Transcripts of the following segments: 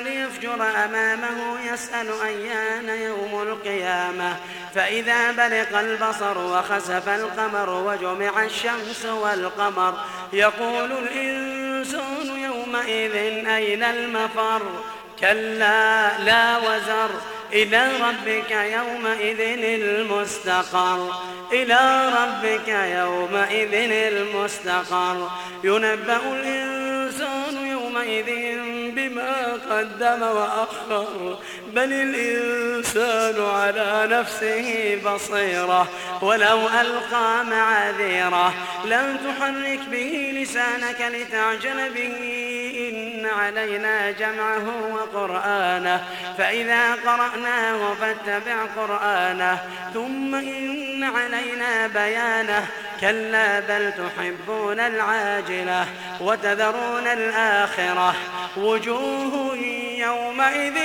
ليفجر أمامه يسأل أيان يوم القيامة. فإذا برق البصر وخسف القمر وجمع الشمس والقمر يقول الإنسان يومئذ أين المفر؟ كلا لا وزر. إلى ربك يومئذ المستقر. إلى ربك يومئذ المستقر. ينبأ الإنسان يومئذ بما قدم وأخر بل الإنسان على نفسه بصيرة ولو ألقى معاذيره لن تحرك به لسانك لتعجل به. إن علينا جمعه وقرآنه فإذا قرأناه فاتبع قرآنه ثم إن علينا بيانه كلا بل تحبون العاجلة وتذرون الآخرة وجوه يومئذ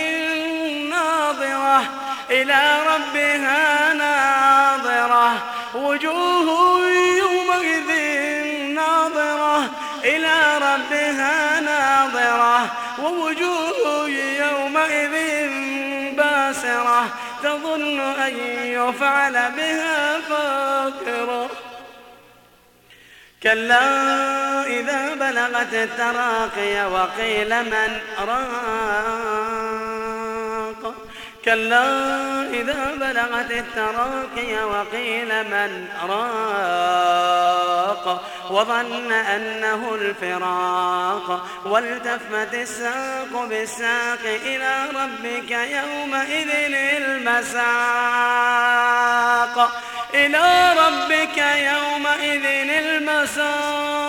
ناظرة إلى ربها ناظرة وجوه يومئذ ناظرة إلى ووجوه يومئذ باسرة تظن أن يفعل بها فاقرة. كلا إذا بلغت التراقي وقيل من راق. كلا إذا بلغت التراقي وقيل من راق وظن أنه الفراق والتفت الساق بالساق إلى ربك يومئذ المساق إلى ربك يومئذ المساق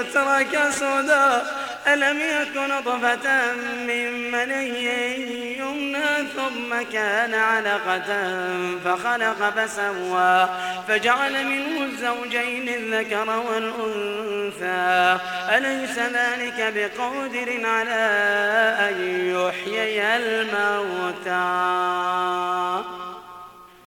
يترك سدى ألم يكن طفة من مني يمنى ثم كان علقة فخلق فسوى فجعل منه الزوجين الذكر والأنثى. أليس ذلك بقادر على أن يحيي الموتى؟